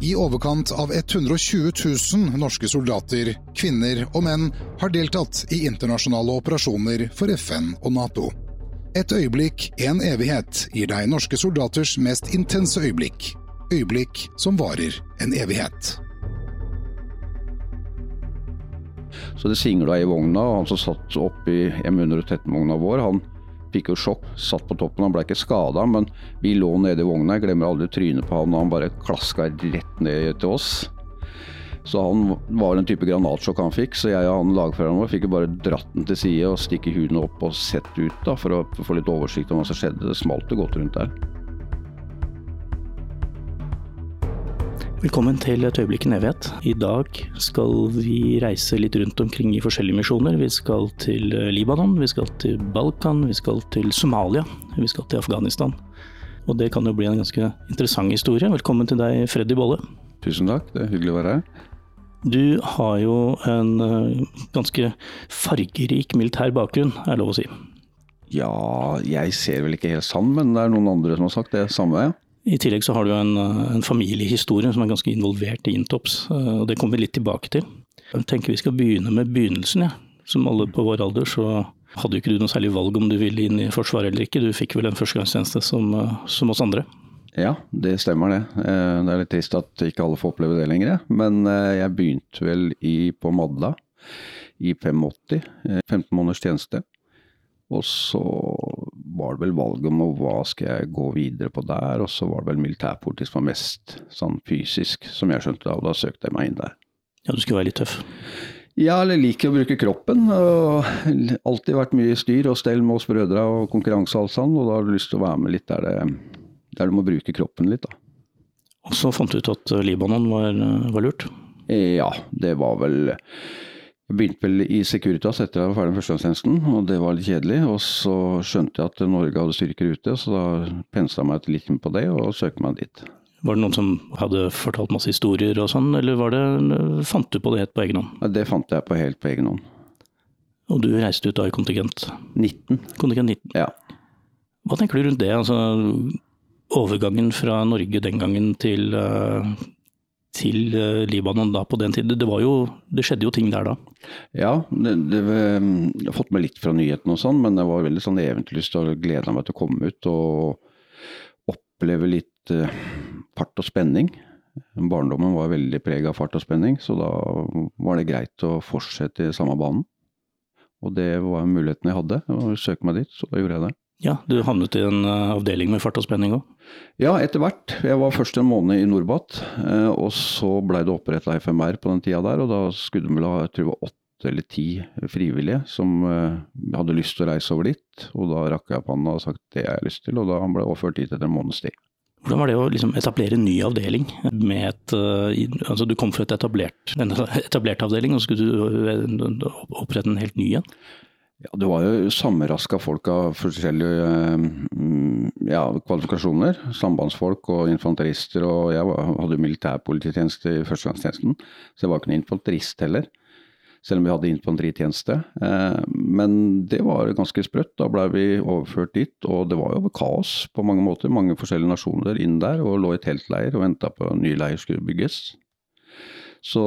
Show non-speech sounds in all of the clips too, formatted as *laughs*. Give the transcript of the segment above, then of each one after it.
I overkant av 120 000 norske soldater, kvinner og menn har deltatt i internasjonale operasjoner for FN og Nato. Et øyeblikk, en evighet, gir deg norske soldaters mest intense øyeblikk. Øyeblikk som varer en evighet. Så det singla i vogna, og han som satt oppi M113-vogna vår, han fikk jo sjokk, satt på toppen. Han ble ikke skada, men vi lå nede i vogna. Jeg glemmer aldri trynet på han, han bare klaska rett ned til oss. Så han var en type granatsjokk han fikk, så jeg og han lagføreren vår fikk jo bare dratt den til side og stikke huden opp og sett ut da, for å få litt oversikt om hva som skjedde. Det smalt jo godt rundt der. Velkommen til Et øyeblikk i evighet. I dag skal vi reise litt rundt omkring i forskjellige misjoner. Vi skal til Libanon, vi skal til Balkan, vi skal til Somalia, vi skal til Afghanistan. Og det kan jo bli en ganske interessant historie. Velkommen til deg, Freddy Bolle. Tusen takk, det er hyggelig å være her. Du har jo en eh, ganske fargerik militær bakgrunn, er lov å si. Ja, jeg ser vel ikke helt sann, men det er noen andre som har sagt det samme, ja. I tillegg så har du en, en familiehistorie som er ganske involvert i Intops, eh, og det kommer vi litt tilbake til. Jeg tenker vi skal begynne med begynnelsen, ja. Som alle på vår alder så hadde jo ikke du noe særlig valg om du ville inn i Forsvaret eller ikke. Du fikk vel en førstegangstjeneste som, eh, som oss andre. Ja, det stemmer det. Eh, det er litt trist at ikke alle får oppleve det lenger. Men jeg begynte vel i, på Madla i 85. 15 måneders tjeneste. Og så var det vel valget om hva skal jeg gå videre på der, og så var det vel militærpolitisk som var mest sånn fysisk, som jeg skjønte da, og da søkte jeg meg inn der. Ja, du skulle være litt tøff? Ja, eller liker å bruke kroppen. og Alltid vært mye styr og stell med oss brødre og konkurranse og alt sånn, og da har du lyst til å være med litt der, det, der du må bruke kroppen litt, da. Og så fant du ut at Libanon var, var lurt? Ja, det var vel jeg begynte vel i Securitas etter at jeg var ferdig med førstegangstjenesten, og det var litt kjedelig. Og så skjønte jeg at Norge hadde styrker ute, så da pensla jeg meg litt inn på det og søkte meg dit. Var det noen som hadde fortalt masse historier og sånn, eller det, fant du på det helt på egen hånd? Ja, det fant jeg på helt på egen hånd. Og du reiste ut da i kontingent? 19. Kontingent 19? Ja. Hva tenker du rundt det? Altså, overgangen fra Norge den gangen til, til eh, Libanon da på den tiden. Det, var jo, det skjedde jo ting der da? Ja, det, det, jeg har fått med litt fra nyhetene og sånn, men det var veldig sånn eventyrlyst og gleda meg til å komme ut og oppleve litt eh, fart og spenning. Barndommen var veldig preg av fart og spenning, så da var det greit å fortsette i samme banen. Og det var muligheten jeg hadde, å søke meg dit, så da gjorde jeg det. Ja, Du havnet i en eh, avdeling med fart og spenning òg? Ja, etter hvert. Jeg var først en måned i Norbat, eh, og så blei det oppretta FMR på den tida der. Og da skulle de vel ha jeg åtte eller ti frivillige som eh, hadde lyst til å reise over dit. Og da rakk jeg opp hånda og sagt det jeg har lyst til, og da ble jeg overført dit etter en måneds tid. Hvordan var det å liksom etablere en ny avdeling? Et, altså du kom fra et etablert, en etablert avdeling, og skulle du opprette en helt ny en? Ja, Det var jo sammenraska folk av forskjellige eh, ja, kvalifikasjoner. Sambandsfolk og infanterister. Og jeg hadde militærpolititjeneste i førstegangstjenesten, så jeg var ikke noen infanterist heller. Selv om vi hadde infanteritjeneste. Eh, men det var ganske sprøtt. Da ble vi overført dit, og det var jo kaos på mange måter. Mange forskjellige nasjoner inn der og lå i teltleir og venta på at ny leir skulle bygges. Så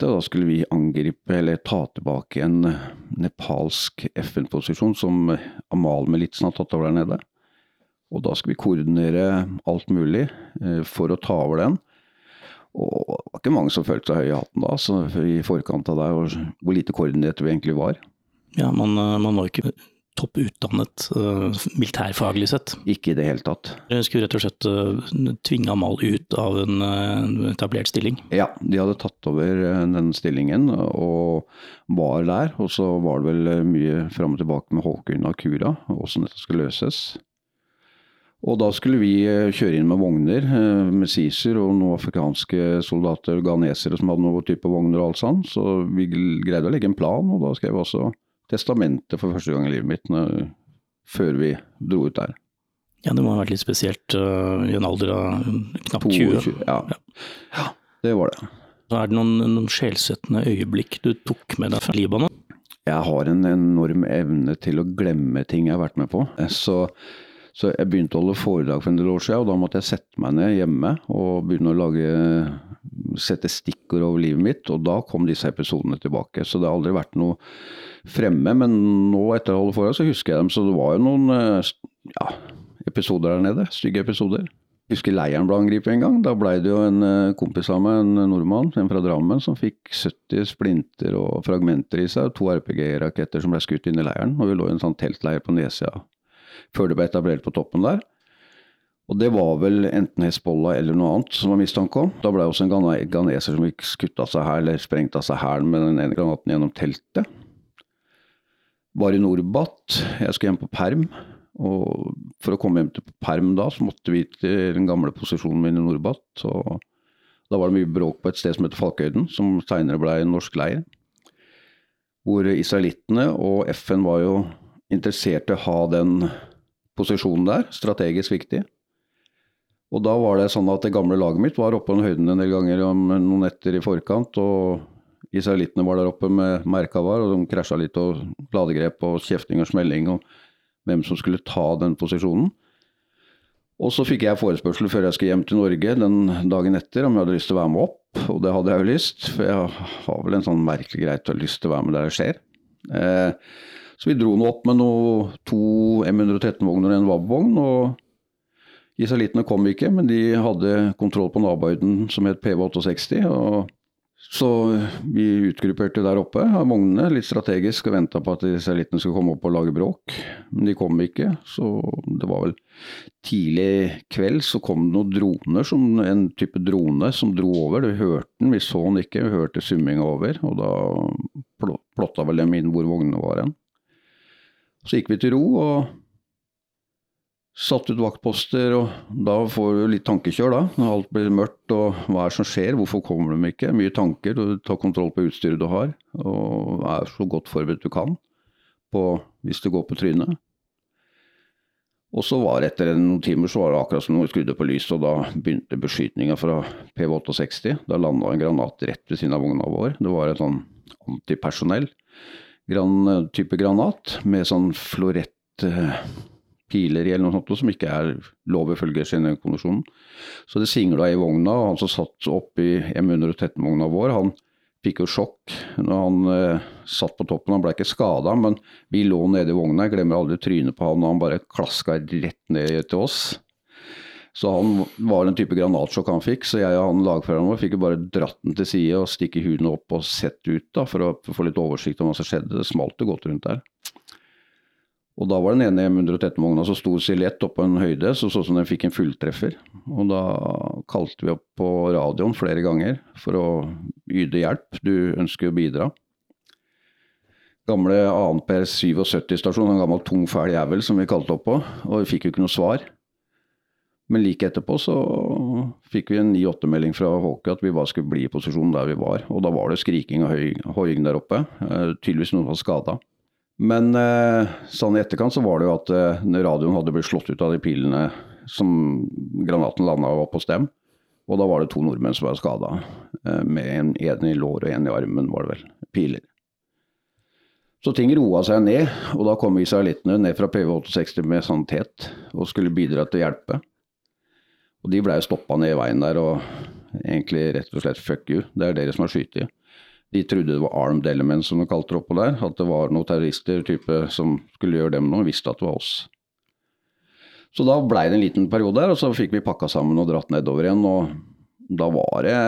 da skulle vi angripe eller ta tilbake en nepalsk FN-posisjon som Amal-militsen har tatt over der nede. Og da skulle vi koordinere alt mulig eh, for å ta over den. Og det var ikke mange som følte seg høye i hatten da, så i forkant av det, hvor lite koordinert vi egentlig var. Ja, man, eh, man var ikke topp utdannet uh, militærfaglig sett. Ikke i det hele tatt. Jeg skulle rett og slett uh, tvinge Amal ut av en uh, etablert stilling? Ja, de hadde tatt over den stillingen og var der. Og så var det vel mye fram og tilbake med Håkon og Kura, hvordan dette skulle løses. Og da skulle vi kjøre inn med vogner med siser og noen afrikanske soldater, ganesere som hadde noen type vogner og alt sånt. Så vi greide å legge en plan, og da skrev vi også testamentet for første gang i livet mitt når, før vi dro ut der. Ja, det må ha vært litt spesielt uh, i en alder av knapt 20? 22, ja. ja. det var det. Så er det noen, noen sjelsettende øyeblikk du tok med deg fra Libanon? Jeg har en enorm evne til å glemme ting jeg har vært med på. Så Så jeg begynte å holde foredrag for en del år siden, og da måtte jeg sette meg ned hjemme og begynne å lage, sette stikkord over livet mitt, og da kom disse episodene tilbake. Så det har aldri vært noe fremme, men nå etter å holde foredrag så husker jeg dem. Så det var jo noen ja, episoder der nede, stygge episoder. Jeg husker leiren ble angrepet en gang. Da blei det jo en kompis av meg, en nordmann, en fra Drammen, som fikk 70 splinter og fragmenter i seg. To RPG-raketter som ble skutt inn i leiren. Og vi lå i en sånn teltleir på nedsida før det ble etablert på toppen der. Og det var vel enten Hezbollah eller noe annet som var mistanke om. Da ble også en ghaneser som fikk skutt av seg her, eller sprengt av seg hælen med den ene granaten gjennom teltet. Var i Norbat. Jeg skulle hjem på perm. Og for å komme hjem til perm da, så måtte vi til den gamle posisjonen min i Norbat. Og da var det mye bråk på et sted som heter Falkøyden, som seinere ble en norsk leir. Hvor israelittene og FN var jo interessert i å ha den posisjonen der, strategisk viktig. Og da var det sånn at det gamle laget mitt var oppe på den høyden en del ganger om noen netter i forkant. og Israelittene var der oppe med Merkavar, og de krasja litt og ladegrep og kjefting og smelling og hvem som skulle ta den posisjonen. Og så fikk jeg forespørsel før jeg skulle hjem til Norge den dagen etter om jeg hadde lyst til å være med opp, og det hadde jeg jo lyst, for jeg har vel en sånn merkelig greit å ha lyst til å være med der det skjer. Eh, så vi dro nå opp med noe, to M113-vogner og en VAB-vogn. og Israelittene kom ikke, men de hadde kontroll på nabohøyden som het PV68. og så vi utgrupperte der oppe av vognene, litt strategisk, og venta på at israelittene skulle komme opp og lage bråk. Men de kom ikke, så det var vel tidlig kveld så kom det noen droner, som, en type drone som dro over. Vi hørte den, vi så den ikke, vi hørte summinga over. Og da plotta vel dem inn hvor vognene var hen. Så gikk vi til ro og satt ut vaktposter, og da får du litt tankekjør, da. Når alt blir mørkt og hva er det som skjer, hvorfor kommer de ikke? Mye tanker, du tar kontroll på utstyret du har, og er så godt forberedt du kan på hvis det går på trynet. Og så var det etter noen timer så var det akkurat som noe skrudde på lyset, og da begynte beskytninga fra PV68. Da landa en granat rett ved siden av vogna vår. Det var et sånn antipersonell type granat med sånn florett eh, piler i eller noe sånt som ikke er lov ifølge Genévekonvensjonen. Så det singla i vogna, og han som satt oppi M113-vogna vår, han fikk jo sjokk når han eh, satt på toppen. Han ble ikke skada, men vi lå nede i vogna. Jeg glemmer aldri trynet på han, og han bare klaska rett ned til oss. Så han var en type granatsjokk han fikk, så jeg og han lagføreren vår fikk jo bare dratt den til side og stikke huden opp og sett ut da, for å få litt oversikt om hva som skjedde. Det smalt jo godt rundt der. Og da var den ene M113-vogna så stor silhuett oppå en høyde, så så som den fikk en fulltreffer. Og da kalte vi opp på radioen flere ganger for å yte hjelp. Du ønsker å bidra. Gamle 2 77-stasjon, en gammel tung, fæl jævel som vi kalte opp på, og vi fikk jo ikke noe svar. Men like etterpå så fikk vi en 9-8-melding fra Håke at vi bare skulle bli i posisjonen der vi var. Og da var det skriking og hoiing der oppe. Eh, tydeligvis noen var skada. Men eh, sånn i etterkant så var det jo at eh, radioen hadde blitt slått ut av de pilene som granaten landa opp hos dem. Og da var det to nordmenn som var skada. Med en, en i låret og en i armen, var det vel. Piler. Så ting roa seg ned, og da kom israelittene ned fra PV68 med sanitet og skulle bidra til å hjelpe. Og de blei stoppa ned i veien der og egentlig rett og slett fuck you, det er dere som har skutt. De trodde det var armed elements som de kalte det oppå der, at det var noen terrorister type, som skulle gjøre dem noe, visste at det var oss. Så da blei det en liten periode der, og så fikk vi pakka sammen og dratt nedover igjen. Og da var det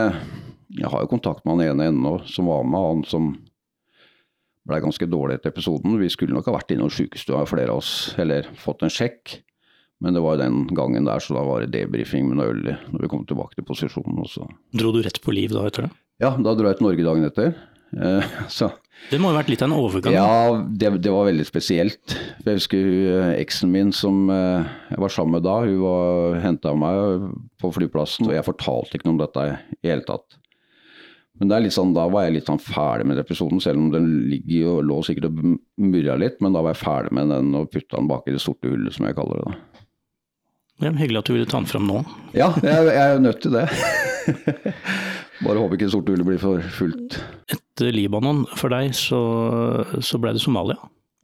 Jeg har jo kontakt med han ene ennå som var med, han som blei ganske dårlig etter episoden. Vi skulle nok ha vært innom sjukestua, flere av oss, eller fått en sjekk. Men det var den gangen der, så da var det debrifing med noe øl når vi kom tilbake til posisjonen. Også. Dro du rett på liv da etter det? Ja, da dro jeg til Norge dagen etter. Eh, *laughs* så. Det må ha vært litt av en overgang? Ja, det, det var veldig spesielt. Jeg husker uh, eksen min som uh, jeg var sammen med da, hun henta meg på flyplassen, og jeg fortalte ikke noe om dette i det hele tatt. Men er sånn, da var jeg litt sånn ferdig med episoden, selv om den ligger og lå sikkert og murra litt. Men da var jeg ferdig med den og putta den bak i det sorte hullet, som jeg kaller det. da. Ja, hyggelig at du ville ta den fram nå. Ja, jeg, jeg er nødt til det. *laughs* Bare håper ikke sorte hullet blir for fullt. Etter Libanon for deg, så, så ble det Somalia?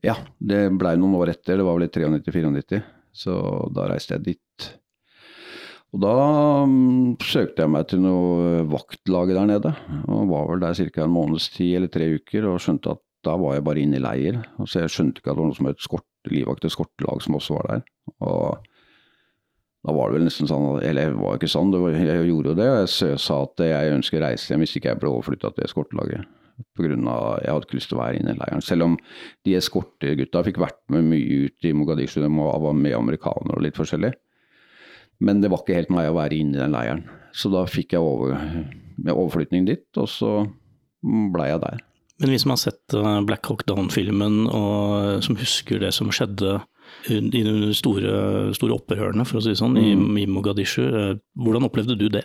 Ja, det blei noen år etter. Det var vel i 93-94. Så da reiste jeg dit. Og da um, søkte jeg meg til noe vaktlag der nede, og var vel der ca. en måneds tid eller tre uker, og skjønte at da var jeg bare inne i leir. Så jeg skjønte ikke at det var noe som het skort, livvakt skortelag som også var der. Og da var det vel nesten sånn, eller det var ikke sånn, var, jeg gjorde jo det. og Jeg sa at jeg ønsker å reise hjem hvis ikke jeg ble overflytta til eskortelaget. Av, Jeg hadde ikke lyst til å være inne i leiren. Selv om de eskortegutta fikk vært med mye ut i Mogadishu, de var med amerikanere og litt forskjellig. Men det var ikke helt meg å være inne i den leiren. Så da fikk jeg over, overflytning dit, og så blei jeg der. Men vi som har sett eh, Black Hawk Down-filmen, og som husker det som skjedde i de store, store opprørene, for å si det sånn, mm. i, Mogadishu, eh, hvordan opplevde du det?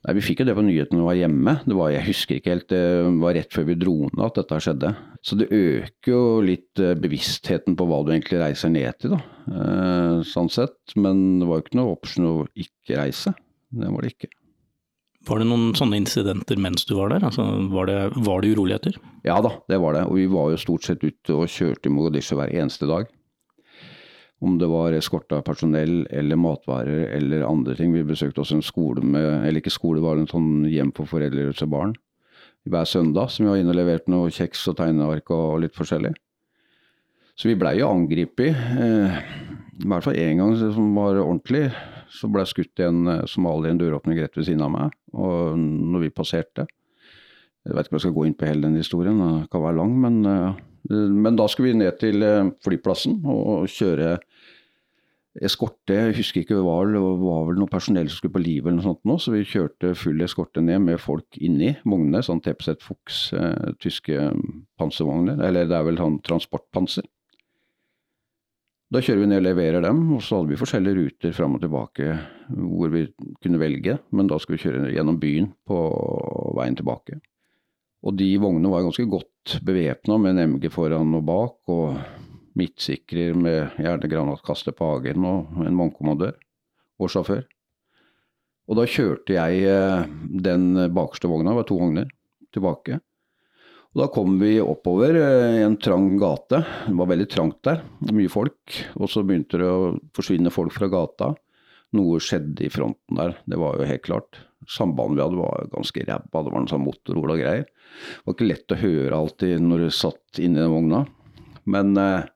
Nei, Vi fikk jo det på nyhetene når vi var hjemme. Det var, jeg husker ikke helt, det var rett før vi dro ned at dette skjedde. Så det øker jo litt eh, bevisstheten på hva du egentlig reiser ned til, da. sånn sett. Men det var jo ikke noe option å ikke reise. Det var det ikke. Var det noen sånne incidenter mens du var der? Altså, var, det, var, det, uroligheter? Ja da, det var det. Og vi var jo stort sett ute og kjørte i Mogadishu hver eneste dag. Om det var eskorta personell eller matvarer eller andre ting. Vi besøkte også en skole med, eller ikke skole, det var en sånn hjem for foreldreløse barn. Hver søndag som vi var inne og leverte noe kjeks og tegneark og litt forskjellig. Så vi blei jo angrepet. Eh, I hvert fall én gang som var ordentlig så ble jeg skutt i en eh, somalier en døråpning rett ved siden av meg. Og når vi passerte Jeg vet ikke om jeg skal gå inn på hele den historien, den kan være lang. Men, eh, men da skulle vi ned til eh, flyplassen og kjøre eskorte. Jeg husker ikke, det var, det var vel noe personell som skulle på livet eller noe sånt nå, så vi kjørte full eskorte ned med folk inni vognene. Sånn TPZ Fuchs, eh, tyske panservogner. Eller det er vel sånn transportpanser. Da kjører vi ned og leverer dem, og så hadde vi forskjellige ruter fram og tilbake hvor vi kunne velge, men da skulle vi kjøre gjennom byen på veien tilbake. Og de vognene var ganske godt bevæpna med en MG foran og bak, og midtsikrer med gjerne granatkaster på hagen og en vognkommandør og sjåfør. Og da kjørte jeg eh, den bakerste vogna, det var to vogner, tilbake. Og da kom vi oppover eh, i en trang gate. Det var veldig trangt der, mye folk. Og så begynte det å forsvinne folk fra gata. Noe skjedde i fronten der, det var jo helt klart. Sambandet vi hadde var ganske ræva, det var en sånn motorhol og greier. Det var ikke lett å høre alltid når du satt inni den vogna. Men eh,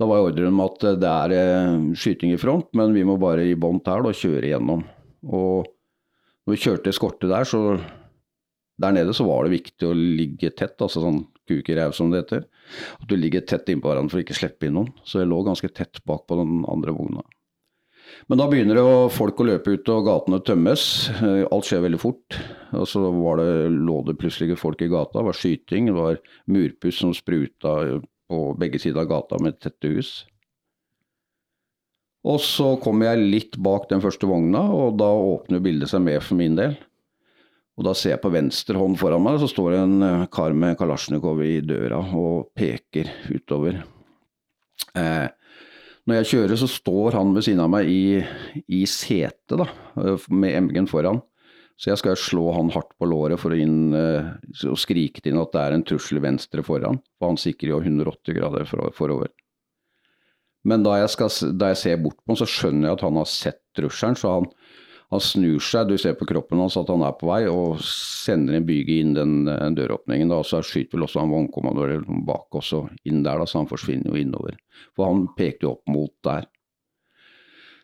da var ordren om at det er eh, skyting i front, men vi må bare i bånn tæl og kjøre igjennom. Og når vi kjørte eskorte der, så der nede så var det viktig å ligge tett, altså sånn kuk i ræv som det heter. At du ligger tett innpå hverandre for å ikke slippe inn noen. Så jeg lå ganske tett bak på den andre vogna. Men da begynner det folk å løpe ut og gatene tømmes. Eh, alt skjer veldig fort. Og så var det, lå det plutselig folk i gata. Det var skyting, det var murpuss som spruta på begge sider av gata med tette hus. Og så kommer jeg litt bak den første vogna, og da åpner bildet seg med for min del. Og da ser jeg på venstre hånd foran meg, så står det en eh, kar med kalasjnikov i døra og peker utover. Eh, når jeg kjører, så står han ved siden av meg i, i setet, da, eh, med MG-en foran. Så jeg skal slå han hardt på låret for å inn, eh, og skrike til ham at det er en trussel venstre foran. For han sikrer jo 180 grader forover. Men da jeg, skal, da jeg ser bort på ham, så skjønner jeg at han har sett trusselen. Så han, han snur seg, du ser på kroppen hans at han er på vei, og sender en byge inn den, den døråpningen. Da, så skyter vel også han vognkommandøren bak også inn der, da, så han forsvinner jo innover. For han pekte jo opp mot der.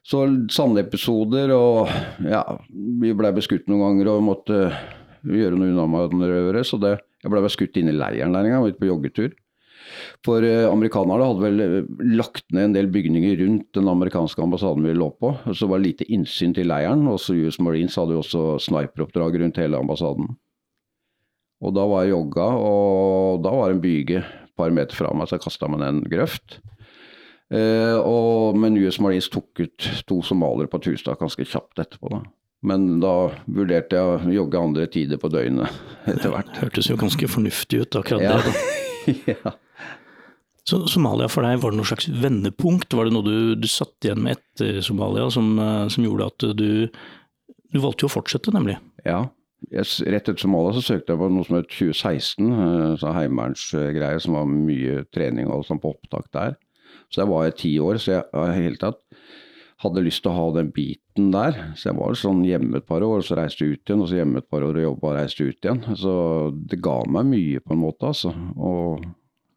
Så sandepisoder og ja, vi blei beskutt noen ganger og måtte gjøre noe unnamanøvre, så det, jeg blei beskutt inne i leiren der en gang, ute på joggetur. For eh, amerikanerne hadde vel eh, lagt ned en del bygninger rundt den amerikanske ambassaden vi lå på. Så var det lite innsyn til leiren. Også US Marines hadde jo også sniperoppdrag rundt hele ambassaden. Og da var jeg jogga, og da var det en byge et par meter fra meg, så jeg kasta meg ned en grøft. Eh, og, men US Marines tok ut to somaliere på Tustak ganske kjapt etterpå. da. Men da vurderte jeg å jogge andre tider på døgnet *laughs* etter hvert. Det hørtes jo ganske fornuftig ut, akkurat ja. det. *laughs* ja. Så Somalia for deg, var det noe slags vendepunkt? Var det noe du, du satt igjen med etter Somalia som, eh, som gjorde at du Du valgte jo å fortsette, nemlig? Ja. Jeg, rett etter Somalia så søkte jeg på noe som het 2016, så heimevernsgreier som var mye trening og sånn på opptak der. Så jeg var ti år, så jeg hele tatt hadde lyst til å ha den biten der. Så jeg var sånn hjemme et par år, så reiste jeg ut igjen. Og så hjemme et par år og jobba og reiste ut igjen. Så det ga meg mye på en måte, altså. Og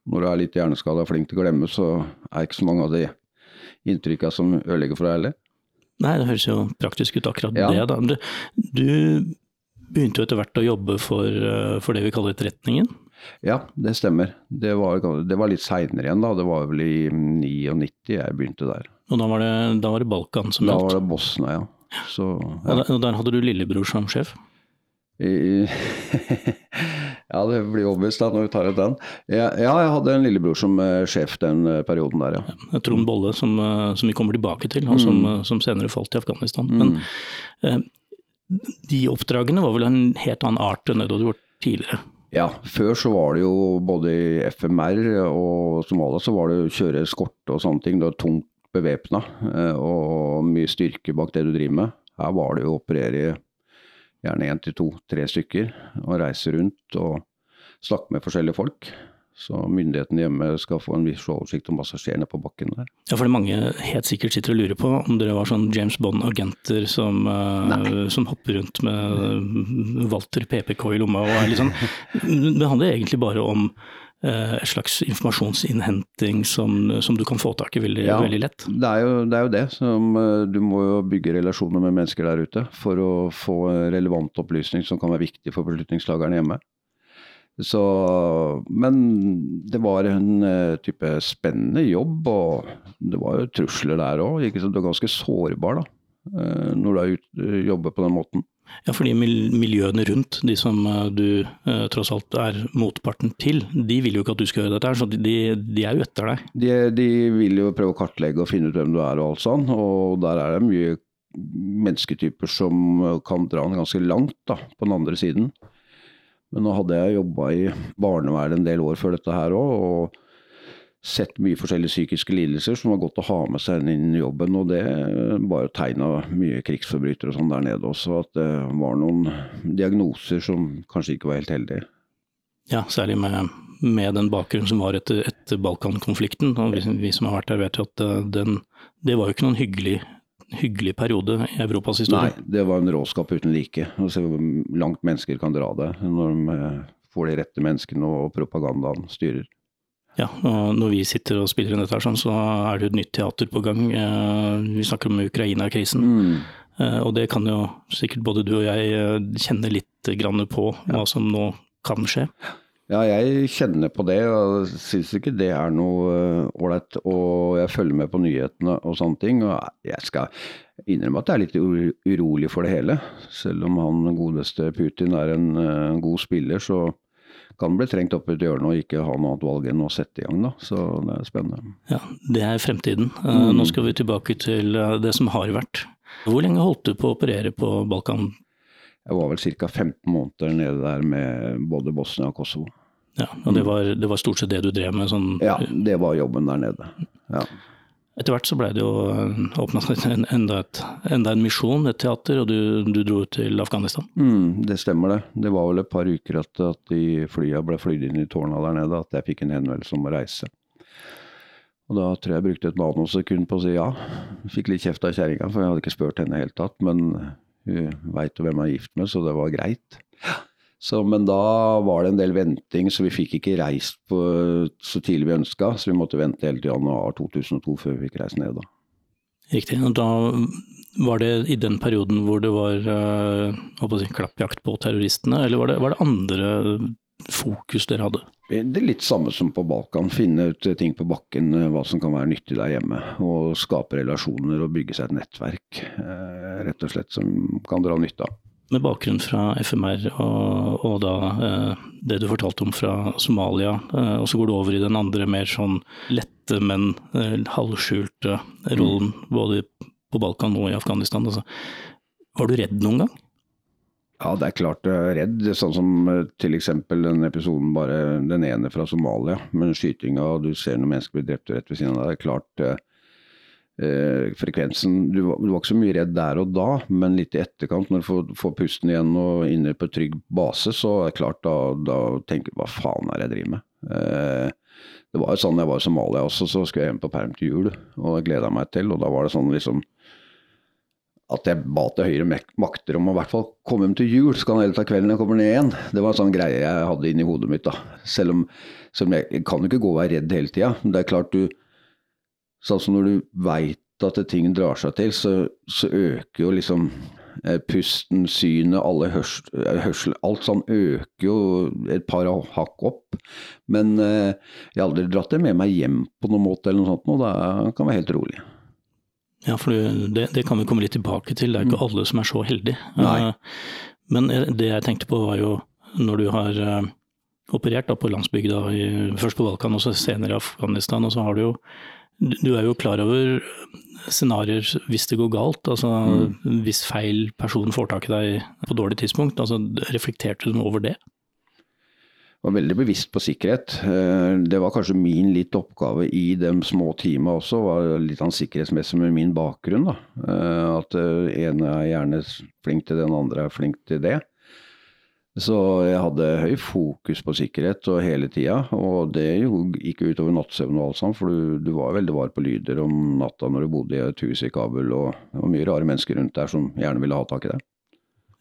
når du er litt hjerneskada og flink til å glemme, så er det ikke så mange av de inntrykka som ødelegger for deg heller. Nei, det høres jo praktisk ut akkurat ja. det. da. Du, du, begynte jo etter hvert å jobbe for, eh, for det vi kaller etterretningen. Ja, det stemmer. Det var, det var litt seinere igjen, da. Det var vel i 99 jeg begynte der. Og da var det, da var det Balkan som gjaldt? Da var det Bosnia, ja. Så, ja. Og, der, hadde du lillebror som sjef? *laughs* Ja, det blir obvious da når vi tar ut den. Ja, ja, jeg hadde en lillebror som uh, sjef den uh, perioden der, ja. ja Trond Bolle, som, uh, som, vi kommer tilbake til, og som, mm. som senere falt i Afghanistan. Mm. Men de oppdragene var vel en helt annen art enn det du hadde gjort tidligere? Ja, før så var det jo både i FMR og Somalia så var det å kjøre eskorte og sånne ting. Det var tungt bevæpna eh, og mye styrke bak det du driver med. Her var det jo å operere gjerne én til to, tre stykker og reise rundt og snakke med forskjellige folk. Så myndighetene hjemme skal få en viss oversikt om passasjerene på bakken der. Ja, for det mange helt sikkert sitter og lurer på om dere var sånn James Bond-agenter som, uh, som, hopper rundt med eh, Walter PPK i lomma og er litt sånn *laughs* Det handler egentlig bare om uh, et slags informasjonsinnhenting som, som, du kan få tak i veldig, ja, veldig lett. Det er, jo, det er jo det. Som, du må jo bygge relasjoner med mennesker der ute for å få relevant opplysning som kan være viktig for beslutningslagerne hjemme. Så, men det var en uh, type spennende jobb, og det var jo trusler der òg. Du er ganske sårbar da, uh, når du ut, uh, jobber på den måten. Ja, fordi miljøene rundt, de som du tross alt er motparten til, de vil jo ikke at du skal gjøre dette, så de, de er jo etter deg. De, de, vil jo prøve å kartlegge og finne ut hvem du er og alt sånn, og der er det mye mennesketyper som kan dra den ganske langt da, på den andre siden. Men nå hadde jeg jobba i barnevernet en del år før dette her òg, og sett mye forskjellige psykiske lidelser som var godt å ha med seg inn i jobben. Og det bare tegna mye krigsforbrytere og sånn der nede også, at det var noen diagnoser som kanskje ikke var helt heldige. Ja, særlig med, med den bakgrunnen som var etter, etter Balkan-konflikten. og vi, vi, som har vært der vet jo at eh, den, det var jo ikke noen hyggelig hyggelig periode i Europas historie. Nei, det var en råskap uten like. Å se hvor langt mennesker kan dra det når de eh, får de rette menneskene og propagandaen styrer. Ja, og når vi sitter og spiller inn dette, her, sånn, så er det jo et nytt teater på gang. Eh, vi snakker om Ukraina-krisen. Mm. Eh, og det kan jo sikkert både du og jeg kjenne litt på, hva som nå kan skje. Ja, jeg kjenner på det, og syns ikke det er noe eh, ålreit. Og jeg følger med på nyhetene og sånne ting. Og jeg skal innrømme at jeg er litt urolig for det hele. Selv om han godeste Putin er en en god spiller, så kan bli trengt opp i et hjørne og ikke ha noe annet valg enn å sette i gang, da. Så det er spennende. Ja, det er fremtiden. Uh, mm. Nå skal vi tilbake til det som har vært. Hvor lenge holdt du på å operere på Balkan? Jeg var vel ca. 15 måneder nede der med både Bosnia og Kosovo. Ja, og det var, det var, stort sett det du drev med? Sånn, ja, det var jobben der nede. Ja. Etter hvert så blei det jo eh, åpna *laughs* enda, enda, en misjon, et teater, og du, du dro til Afghanistan? Mm, det stemmer det. Det var vel et par uker at, at de flya ble flydd inn i tårna der nede, at jeg fikk en henvendelse om å reise. Og da tror jeg jeg brukte et nanosekund på å si ja. Fikk litt kjeft av kjerringa, for jeg hadde ikke spurt henne i det hele tatt. Men hun veit jo hvem jeg er gift med, så det var greit. Så, men da var det en del venting, så vi fikk ikke reist på, så tidlig vi ønska. Så vi måtte vente helt til januar 2002 før vi fikk reist ned. da. Riktig. og Da var det i den perioden hvor det var uh, si, klappjakt på terroristene, eller var det, var det, andre fokus dere hadde? Det er litt samme som på Balkan. Finne ut ting på bakken, eh, hva som kan være nyttig der hjemme. Og skape relasjoner og bygge seg et nettverk, rett og slett, som kan dra nytte av med bakgrunn fra FMR og, og da eh, det du fortalte om fra Somalia, eh, og så går du over i den andre mer sånn lette, men eh, halvskjulte rollen mm. både på Balkan og i Afghanistan. Altså. Var du redd noen gang? Ja, det er klart jeg er redd. Sånn som eh, f.eks. den episoden bare den ene fra Somalia, med skytinga og du ser noen mennesker bli drept rett ved siden av deg. Det er klart eh, frekvensen du var, du var, ikke så mye redd der og da, men litt i etterkant, når du får, får pusten igjen og inne på trygg base, så er det klart da, da tenker du hva faen er det jeg driver med? Eh, det var jo sånn jeg var i Somalia også, så skulle jeg hjem på perm til jul. Og det gleda meg til. Og da var det sånn liksom at jeg ba til høyere makter om å i hvert fall komme hjem til jul, så kan jeg ta kvelden jeg kommer ned igjen. Det var en sånn greie jeg hadde inni hodet mitt. da. Selv om, selv om jeg, jeg, kan jo ikke gå og være redd hele tida. Det er klart du Sånn som når du veit at ting drar seg til, så, så øker jo liksom eh, pusten, synet, alle hørsel, eh, hørsel, Alt sånn øker jo et par hakk opp. Men eh, jeg har aldri dratt det med meg hjem på noen måte eller noe sånt, og da kan jeg være helt rolig. Ja, for det, det, kan vi komme litt tilbake til. Det er ikke mm. alle som er så heldige. Nei. Men det jeg tenkte på var jo når du har operert på landsbygda, først på Balkan og så senere i Afghanistan, og så har du jo du er jo klar over scenarioer hvis det går galt, altså mm. hvis feil person får tak i deg på dårlig tidspunkt. altså Reflekterte du over det? Jeg var veldig bevisst på sikkerhet. Eh, det var kanskje min litt oppgave i de små teama også, var litt av sikkerhetsmessig med min bakgrunn. da. Eh, at ene er gjerne flink til det, den andre er flink til det. Så jeg hadde høy fokus på sikkerhet og hele tida, og det gikk utover nattsøvn og alt sånt, for du, du, var veldig var på lyder om natta når du bodde i et hus i Kabul, og det var mye rare mennesker rundt der som gjerne ville ha tak i det.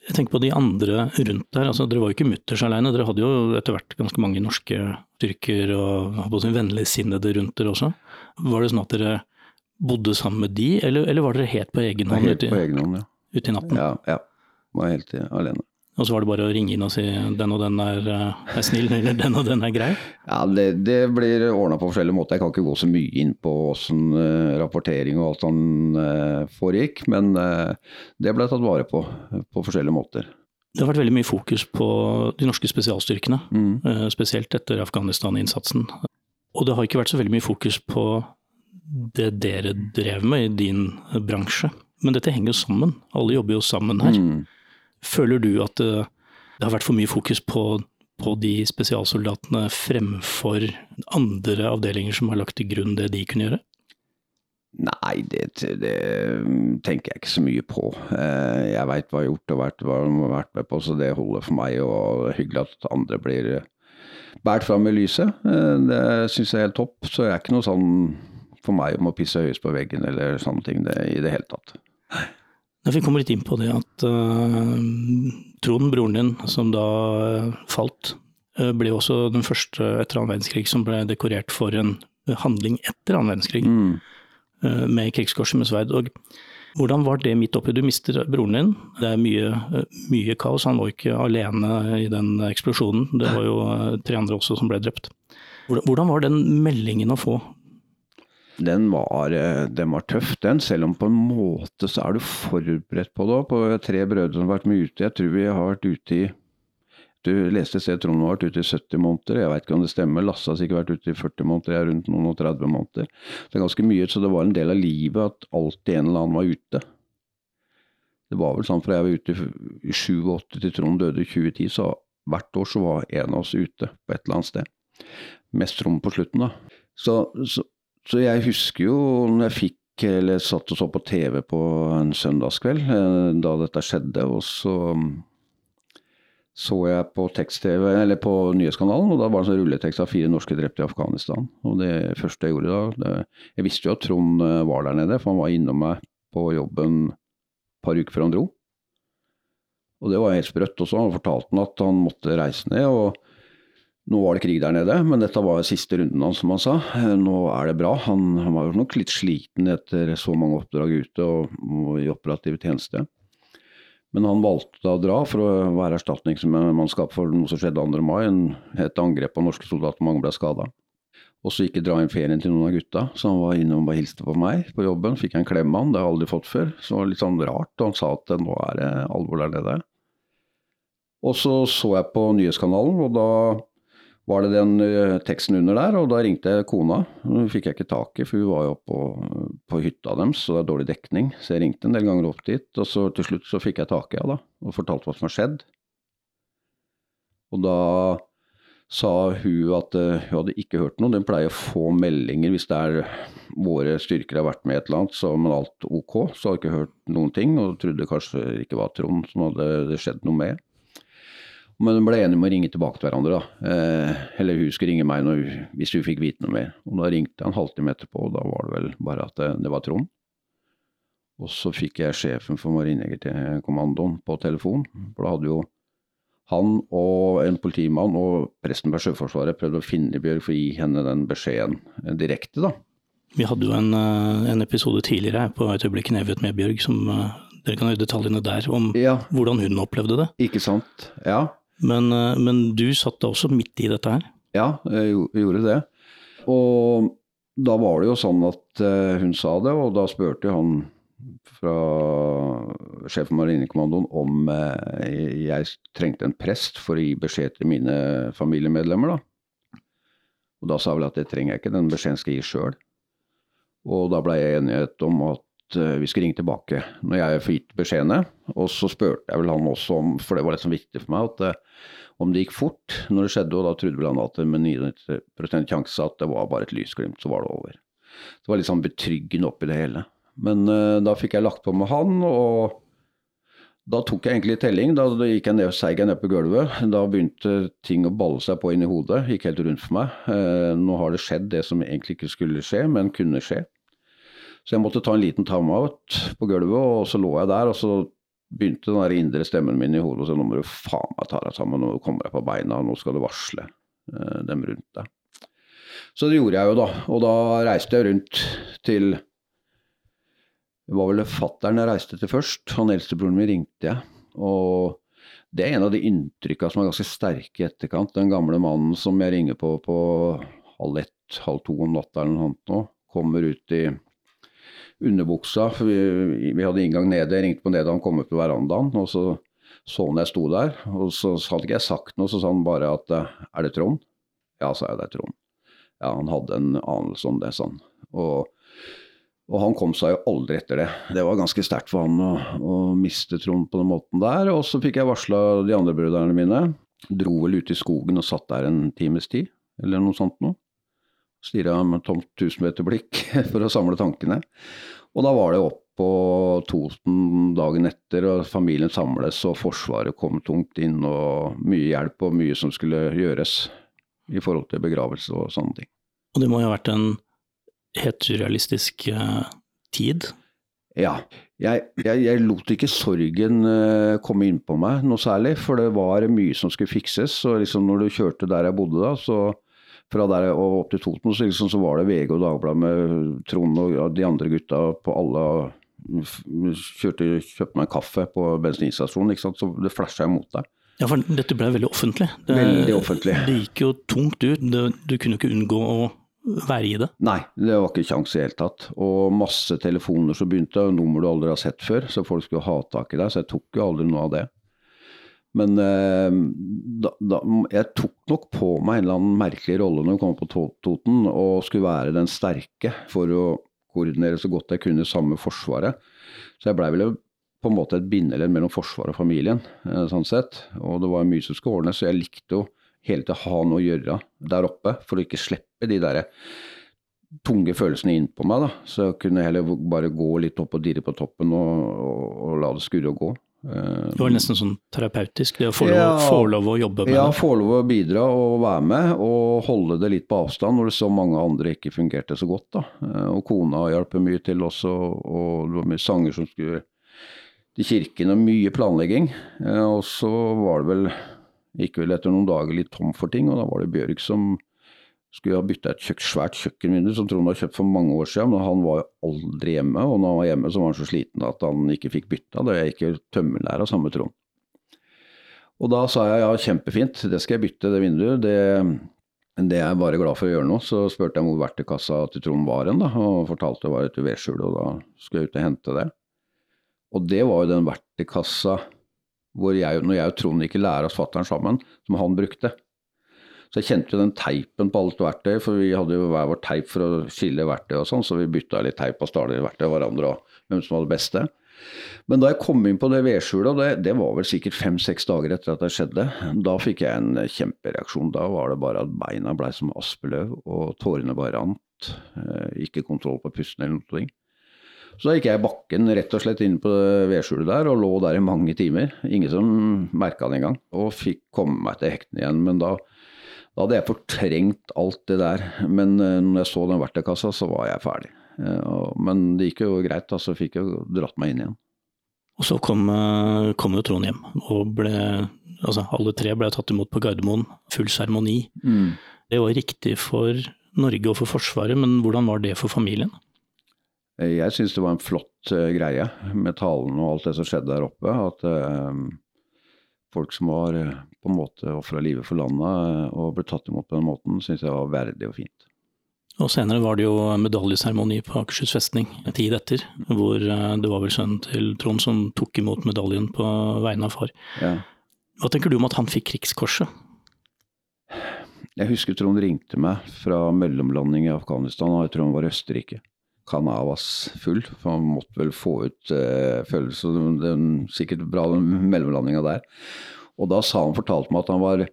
Jeg tenker på de andre rundt der, altså dere var jo ikke mutters alene, dere hadde jo etter hvert ganske mange norske styrker og vennligsinnede rundt dere også. Var det sånn at dere bodde sammen med de, eller, eller var dere helt på egen hånd? Helt på egen hånd, ja. Ute i natten? Ja, ja. Var helt alene. Og så var det bare å ringe inn og si den og den er, eh, er snill, *laughs* eller den og den er grei? Ja, det, det blir ordna på forskjellige måter. Jeg kan ikke gå så mye inn på åssen uh, rapportering og alt sånn uh, foregikk, men uh, det ble tatt vare på på forskjellige måter. Det har vært veldig mye fokus på de norske spesialstyrkene, mm. spesielt etter Afghanistan-innsatsen. Og det har ikke vært så veldig mye fokus på det dere drev med i din bransje. Men dette henger jo sammen. Alle jobber jo sammen her. Mm. Føler du at det, det har vært for mye fokus på, på de spesialsoldatene fremfor andre avdelinger som har lagt til grunn det de kunne gjøre? Nei, det, det, tenker jeg ikke så mye på. Eh, jeg veit hva jeg har gjort og vært, hva jeg har vært med på, så det holder for meg. Og hyggelig at andre blir båret fram i lyset. Eh, det syns jeg er helt topp. Så det er ikke noe sånn for meg om å pisse høyest på veggen eller sånne ting det, i det hele tatt. Vi kommer litt inn på det at uh, Trond, broren din, som da uh, falt, uh, ble også den første etter annen verdenskrig som ble dekorert for en handling etter annen verdenskrig, mm. med krigskorset med sverd. Og hvordan var det midt oppi? Du mister broren din, det er mye, mye kaos. Han var ikke alene i den eksplosjonen, det var jo tre andre også som ble drept. Hvordan var den meldingen å få den var, eh, den var, tøff, den. Selv om på en måte så er du forberedt på det. På tre brødre som har vært med ute. Jeg tror vi har vært ute i Du leste et sted Trond har vært ute i 70 måneder. Jeg veit ikke om det stemmer. Lasse har sikkert vært ute i 40 måneder. Jeg er rundt noen og 30 måneder. Det er ganske mye. Så det var en del av livet at alltid en eller annen var ute. Det var vel sånn fra jeg var ute i 87 til Trond døde i 2010, så hvert år så var en av oss ute på et eller annet sted. Mest Trond på slutten, da. Så, så, så jeg husker jo når jeg fikk eller satt og så på TV på en søndagskveld eh, da dette skjedde, og så så jeg på tekst-TV, eller på nyhetskanalen, og da var det en sånn rulletekst av fire norske drepte i Afghanistan. Og det første jeg gjorde da det, Jeg visste jo at Trond eh, var der nede, for han var innom meg på jobben et par uker før han dro. Og det var helt sprøtt også. Han fortalte han at han måtte reise ned. og nå var det krig der nede, men dette var siste runden hans, som han sa. Nå er det bra. Han, han var nok litt sliten etter så mange oppdrag ute og, og i operativ tjeneste. Men han valgte å dra for å være erstatningsmannskap for noe som skjedde 2. mai. Et angrep på norske soldater, mange ble skada. Og så ikke dra inn ferien til noen av gutta. Så han var inne og bare hilste på meg på jobben. Fikk jeg en klem av han, det har jeg aldri fått før. Så det var litt sånn rart. Og han sa at nå er det alvor der nede. Og så så jeg på nyhetskanalen, og da var det den uh, teksten under der, og da ringte jeg kona. Hun fikk jeg ikke tak i, for hun var jo på, på hytta deres, så det er dårlig dekning. Så jeg ringte en del ganger opp dit, og så til slutt så fikk jeg tak i henne da, og fortalte hva som har skjedd. Og da sa hun at uh, hun hadde ikke hørt noe. Den pleier å få meldinger hvis det er våre styrker har vært med et eller annet, så men alt ok. Så hadde hun ikke hørt noen ting, og trodde kanskje ikke var Trond som hadde det skjedd noe med. Men de ble enige om å ringe tilbake til hverandre. da. Eh, eller hun skulle ringe meg når, hvis hun fikk vite noe mer. Og da ringte jeg en halvtime etterpå, og da var det vel bare at det, det var Trond. Og så fikk jeg sjefen for Marinejegerkommandoen på telefon. For da hadde jo han og en politimann og presten fra Sjøforsvaret prøvd å finne Bjørg for å gi henne den beskjeden direkte, da. Vi hadde jo en, eh, en episode tidligere her på et øyeblikk nevet med Bjørg, som eh, dere kan høre detaljene der, om ja. hvordan hun opplevde det. Ikke sant, ja. Men, eh, men du satt da også midt i dette her? Ja, jeg gjorde det. Og da var det jo sånn at hun sa det, og da spurte han fra sjefen for Marinekommandoen om eh, jeg trengte en prest for å gi beskjed til mine familiemedlemmer. da. Og da sa jeg vel at det trenger jeg ikke, den beskjeden skal jeg gi sjøl. Og da ble jeg enighet om at eh, vi skulle ringe tilbake når jeg får gitt beskjedene. Og så spurte jeg vel han også om, for det var litt sånn viktig for meg, at eh, om det gikk fort når det skjedde. Og da trodde vel han at med 99% sjanse at det var bare et lysglimt, så var det over. Det var litt sånn betryggende oppi det hele. Men uh, da fikk jeg lagt på med han, og da tok jeg egentlig telling. Da gikk jeg ned, seig jeg ned på gulvet. Da begynte ting å balle seg på inn i hodet. Gikk helt rundt for meg. Uh, nå har det skjedd det som egentlig ikke skulle skje, men kunne skje. Så jeg måtte ta en liten time-out på gulvet, og så lå jeg der. og så begynte den der indre stemmen min i hodet og sa nå må du faen meg ta deg sammen, nå kommer jeg på beina, nå skal du varsle uh, dem rundt deg. Så det gjorde jeg jo, da. Og da reiste jeg rundt til det var vel fattern jeg reiste til først. Han eldstebroren min ringte jeg. Og det er en av de inntrykka som er ganske sterke i etterkant. Den gamle mannen som jeg ringer på på halv ett, halv to om natta eller noe sånt nå, kommer ut i underbuksa. Vi, vi hadde inngang nede. Jeg ringte på nede, han kom ut på verandaen. Og så så han jeg sto der. Og så hadde ikke jeg sagt noe, så sa han bare at er det Trond? Ja, sa jeg det er Trond. Ja, han hadde en anelse om det, sa han. Og og han kom seg jo aldri etter det. Det var ganske sterkt for han å, å miste Trond på den måten der. Og så fikk jeg varsla de andre brødrene mine. Dro vel ut i skogen og satt der en times tid, eller noe sånt noe. Stirra med tomt tusenmeterblikk *laughs* for å samle tankene. Og da var det opp på Toten dagen etter, og familien samles, og Forsvaret kom tungt inn, og mye hjelp og mye som skulle gjøres i forhold til begravelse og sånne ting. Og det må jo ha vært en helt surrealistisk uh, tid. Ja. Jeg, jeg, jeg, lot ikke sorgen uh, komme innpå meg noe særlig, for det var mye som skulle fikses. og liksom Når du kjørte der jeg bodde da, så fra der og opp til Toten, så, liksom, så var det VG og Dagbladet med Trond og de andre gutta på alle kjørte, kjøpte meg kaffe på bensinstasjonen, ikke sant? så det flasha imot deg. Ja, for dette ble veldig offentlig. Det, veldig offentlig. Det gikk jo tungt ut. Det, du kunne ikke unngå å være i det? Nei, det var ikke kjangs i det hele tatt. Og masse telefoner som begynte, nummer du aldri har sett før, så folk skulle ha tak i deg. Så jeg tok jo aldri noe av det. Men eh, da, da, jeg tok nok på meg en eller annen merkelig rolle når jeg kom på Toten, og skulle være den sterke for å koordinere så godt jeg kunne sammen med Forsvaret. Så jeg blei vel på en måte et bindeledd mellom Forsvaret og familien, eh, sånn sett. Og det var mye som skulle ordnes, så jeg likte jo hele tida ha noe å gjøre der oppe, for å ikke slippe de der tunge følelsene inn på meg. da, Så jeg kunne heller bare gå litt opp og dirre på toppen og, og, og la det skurre og gå. Det var nesten sånn terapeutisk, det å få, ja, lov, få lov å jobbe med ja, det? Ja, få lov å bidra og være med, og holde det litt på avstand når det så mange andre ikke fungerte så godt. da. Eh, og kona hjalp mye til også, og det var mye sanger som skulle til kirken, og mye planlegging. Eh, og så var det vel Gikk vel etter noen dager litt tom for ting, og da var det Bjørg som skulle ha bytta et kjøk, svært kjøkkenvindu som Trond hadde kjøpt for mange år siden, men han var jo aldri hjemme. Og når han var hjemme, så var han så sliten at han ikke fikk bytta. Da jeg gikk tømmerlære sammen med Trond. Og da sa jeg ja, kjempefint, det skal jeg bytte, det vinduet. Det, det er jeg bare glad for å gjøre nå. Så spurte jeg hvor verktøykassa til Trond var hen, og fortalte det var et vedskjul, og da skulle jeg ut og hente det. Og det var jo den verktøykassa hvor jeg, når jeg og Trond gikk i lære hos fatter'n sammen, som han brukte. Så jeg kjente jo den teipen på alt verktøy, for vi hadde jo hver vår teip for å skille verktøy og sånn, så vi bytta litt teip og stjal verktøy av hverandre og hvem som var det beste. Men da jeg kom inn på det vedskjulet, og det, det var vel sikkert fem-seks dager etter at det skjedde, da fikk jeg en kjempereaksjon. Da var det bare at beina blei som aspeløv, og tårene bare rant. Eh, ikke kontroll på pusten eller noe. Så da gikk jeg i bakken rett og slett inn på vedskjulet der og lå der i mange timer. Ingen som merka det engang. Og fikk komme meg til hektene igjen. Men da, da, hadde jeg fortrengt alt det der. Men uh, når jeg så den verktøykassa, så var jeg ferdig. Uh, men det gikk jo greit, da, så fikk jeg dratt meg inn igjen. Og så kom, uh, kom jo Trond hjem, og ble, altså alle tre ble tatt imot på Gardermoen. Full seremoni. Mm. Det var riktig for Norge og for Forsvaret, men hvordan var det for familien? Jeg syns det var en flott greie med talen og alt det som skjedde der oppe. At folk som var på en måte ofra livet for landet og ble tatt imot på den måten, syns jeg var verdig og fint. Og senere var det jo medaljeseremoni på Akershus festning tid etter, hvor det var vel sønnen til Trond som tok imot medaljen på vegne av far. Ja. Hva tenker du om at han fikk Krigskorset? Jeg husker Trond ringte meg fra mellomlanding i Afghanistan, og jeg tror han var i Østerrike kanavas full, for han måtte vel få ut eh, følelse. Det er sikkert bra den mellomlandinga der. Og da sa han, fortalte meg at han var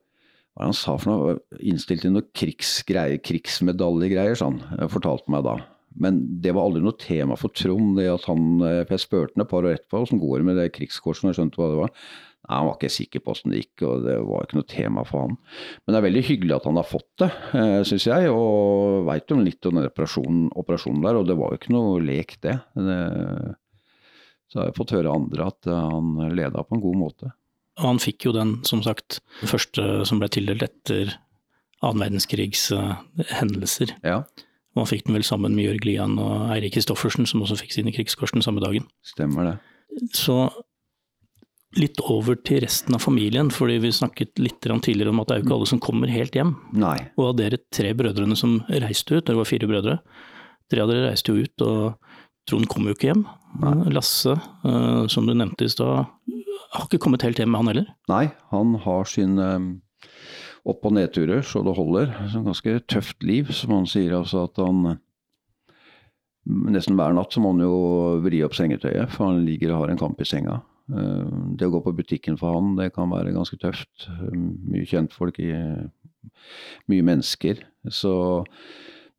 hva han sa for noe, innstilt til noe krigsgreier, krigsmedaljegreier, han. Fortalte meg da. Men det var aldri noe tema for Trond. det at han, eh, jeg spurte ham et par år etterpå åssen går det med det krigskorset, og skjønte hva det var. Nei, Han var ikke sikker på åssen det gikk, og det var ikke noe tema for han. Men det er veldig hyggelig at han har fått det, eh, syns jeg. Og veit jo litt om den operasjonen, operasjonen, der, og det var jo ikke noe lek, det. det så har jeg fått høre andre at han leda på en god måte. Og han fikk jo den, som sagt, første som ble tildelt etter annen verdenskrigs uh, hendelser. Ja. Og han fikk den vel sammen med Jørg Lian og Eirik Kristoffersen, som også fikk sine krigskors den samme dagen. Stemmer det. Så litt over til resten av familien, fordi vi snakket litt tidligere om at det er jo ikke alle som kommer helt hjem. Nei. Og av dere tre brødrene som reiste ut, dere var fire brødre, tre av dere reiste jo ut, og Trond kom jo ikke hjem. Nei. Lasse, uh, som du nevnte i stad, har ikke kommet helt hjem, med han heller? Nei, han har sine um, opp- og nedturer så det holder. Så ganske tøft liv, som han sier. Altså at han Nesten hver natt så må han jo vri opp sengetøyet, for han ligger og har en kamp i senga. Eh, det å gå på butikken for han, det kan være ganske tøft. Eh, mye kjentfolk, mye mennesker. Så,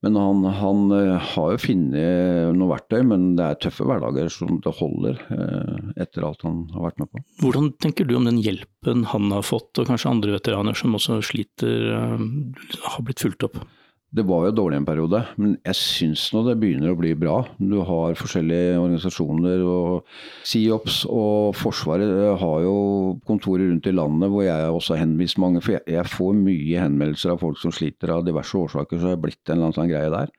men han, han, eh, har jo funnet noe verktøy, men det er tøffe hverdager som det holder etter alt han har vært med på. Hvordan tenker du om den hjelpen han har fått, og kanskje andre veteraner som også sliter, har blitt fulgt opp? Det var jo dårlig en periode, men jeg syns nå det begynner å bli bra. Du har forskjellige organisasjoner, og SIOPS og Forsvaret har jo kontorer rundt i landet hvor jeg også har henvist mange. For jeg, får mye henvendelser av folk som sliter av diverse årsaker, så jeg har blitt en eller annen sånn greie der.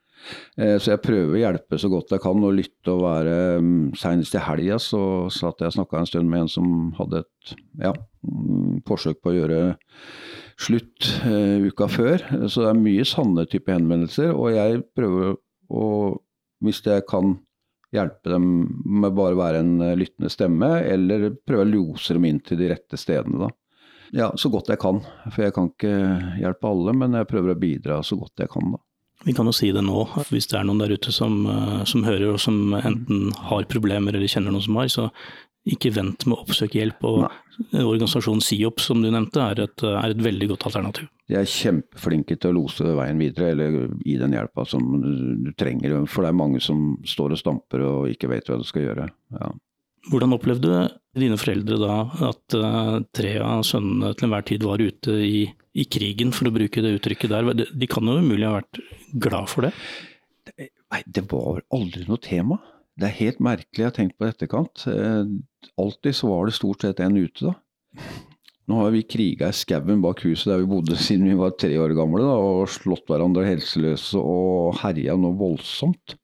Eh, så jeg prøver å hjelpe så godt jeg kan og lytte og være mm, Senest i helga så satt jeg og snakka en stund med en som hadde et ja, mm, forsøk på å gjøre slutt uh, uka før. Så det er mye sanne type henvendelser. Og jeg prøver å, hvis jeg kan hjelpe dem med bare å være en eh, lyttende stemme, eller prøve å lose dem inn til de rette stedene, da. Ja, så godt jeg kan. For jeg kan ikke hjelpe alle, men jeg prøver å bidra så godt jeg kan, da. Vi kan jo si det nå, hvis det er noen der ute som, eh, som hører og som enten har problemer eller kjenner noen som har, så ikke vent med å oppsøke hjelp. og Nei. Organisasjonen SIOP som du nevnte er et, er et, veldig godt alternativ. De er kjempeflinke til å lose veien videre, eller gi den hjelpa som du trenger. For det er mange som står og stamper og ikke vet hva de skal gjøre. Ja. Hvordan opplevde dine foreldre da at uh, tre av sønnene til enhver tid var ute i, i, krigen, for å bruke det uttrykket der? De, de kan jo umulig ha vært glad for det? Nei, det var aldri noe tema. Det er helt merkelig, jeg har tenkt på etterkant. Eh, alltid så var det stort sett en ute, da. Nå har vi kriga i skauen bak huset der vi bodde *laughs* siden vi var tre år gamle, da, og slått hverandre helseløse og herja noe voldsomt.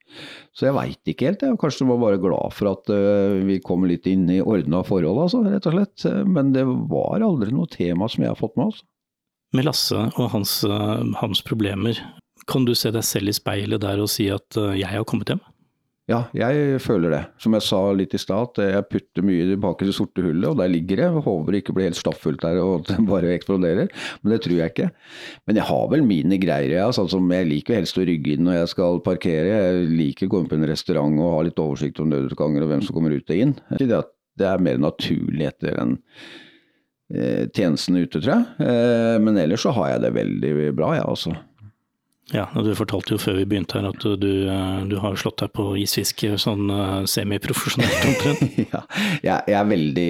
Så jeg veit ikke helt. Jeg kanskje var bare glad for at uh, vi kom litt inn i ordna forhold, altså, rett og slett. Men det var aldri noe tema som jeg har fått med. Altså. Med Lasse og hans, hans problemer, kan du se deg selv i speilet der og si at jeg har kommet hjem? Ja, jeg føler det. Som jeg sa litt i stad, jeg putter mye tilbake i det sorte hullet, og der ligger det. Jeg håper det ikke blir helt stappfullt der og at det bare eksploderer, men det tror jeg ikke. Men jeg har vel mine greier, ja. Sånn som jeg liker helst å rygge inn når jeg skal parkere. Jeg liker å gå inn på en restaurant og ha litt oversikt om nødutganger og hvem som kommer ut og inn. Det er mer naturlig etter en eh, tjenesten ute, tror jeg. Eh, men ellers så har jeg det veldig bra, jeg ja, altså. Ja, du fortalte jo før vi begynte her at du, du har slått deg på isfiske sånn semiprofesjonelt *laughs* omtrent. ja, jeg, jeg, er veldig